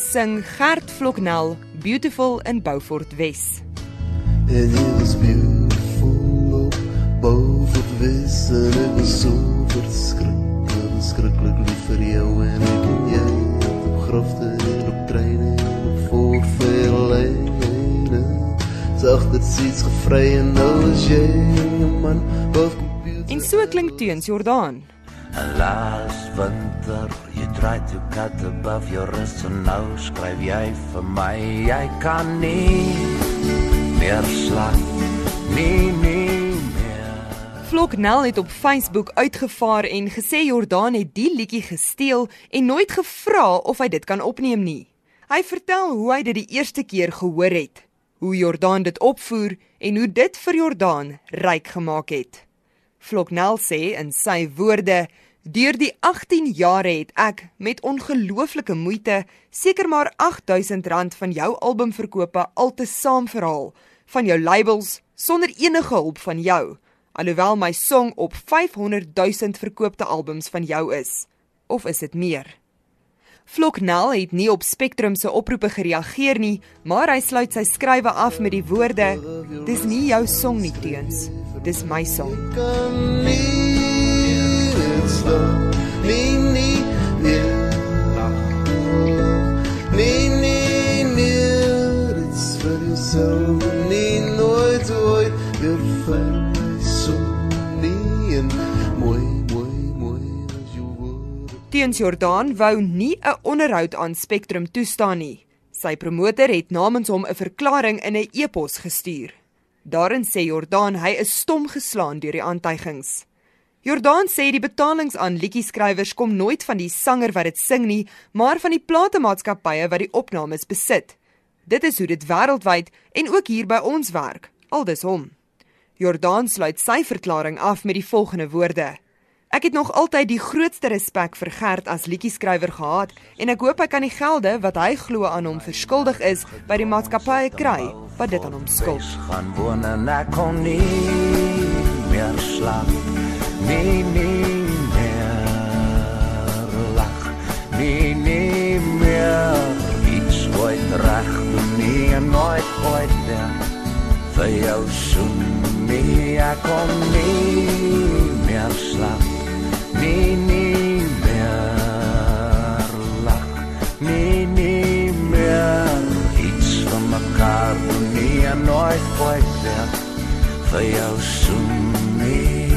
sing Gert Vloknel, Beautiful in Beaufort Wes. And it was beautiful Beaufort Wes En ek was so verskrikkelijk, verskrikkelijk lief vir jou En ek en jy op grafte en op treine en op voorveellijne Zag dit iets gevry en nou is jy een man wat computer En so klink teens Jordaan. And last winter you tried to cut above your wrist and nou skryf jy vir my jy kan nie meer slag nie nie meer Vloknel het op Facebook uitgevaar en gesê Jordaan het die liedjie gesteel en nooit gevra of hy dit kan opneem nie. Hy vertel hoe hy dit die eerste keer gehoor het, hoe Jordaan dit opvoer en hoe dit vir Jordaan ryk gemaak het. Vloknel sê in sy woorde: "Deur die 18 jare het ek met ongelooflike moeite seker maar R8000 van jou albumverkope altesaam verhaal, van jou labels sonder enige hulp van jou, alhoewel my song op 500 000 verkoopte albums van jou is. Of is dit meer?" Vloknel het nie op Spectrum se oproepe gereageer nie, maar hy sluit sy skrywe af met die woorde: "Dis nie jou song nie, teens. Dis my song." nie dit stop Nee, nee, nee Nee, nee, nee Dit is vir jouself Nee, nooit ooit Weer vir my so Nee, en mooi, mooi, mooi as jou woorde Teens Jordaan wou nie 'n onderhoud aan Spectrum toestaan nie. Sy promotor het namens hom 'n verklaring in 'n e-pos gestuur. Daarin sê Jordaan hy is stom geslaan deur die aantuigings. Jordaan sê die betalings aan liedjieskrywers kom nooit van die sanger wat dit sing nie, maar van die platemaatskappye wat die opnames besit. Dit is hoe dit wêreldwyd en ook hier by ons werk. Aldus hom. Jordaan sluit sy verklaring af met die volgende woorde: Ek het nog altyd die grootste respek vir Gert as liedjieskrywer gehad en ek hoop hy kan die gelde wat hy glo aan hom verskuldig is by die maatskappye kry wat dit aan hom skuld. Gaan woon en ek kon nie meer slaap nie nie meer lag nie nie meer iets ooit reg doen nie en nooit ooit weer vir jou soen nie ek kon nie meer slaap nie nie meer lag nie nie meer iets van mekaar doen nie en nooit ooit weer vir jou soen nie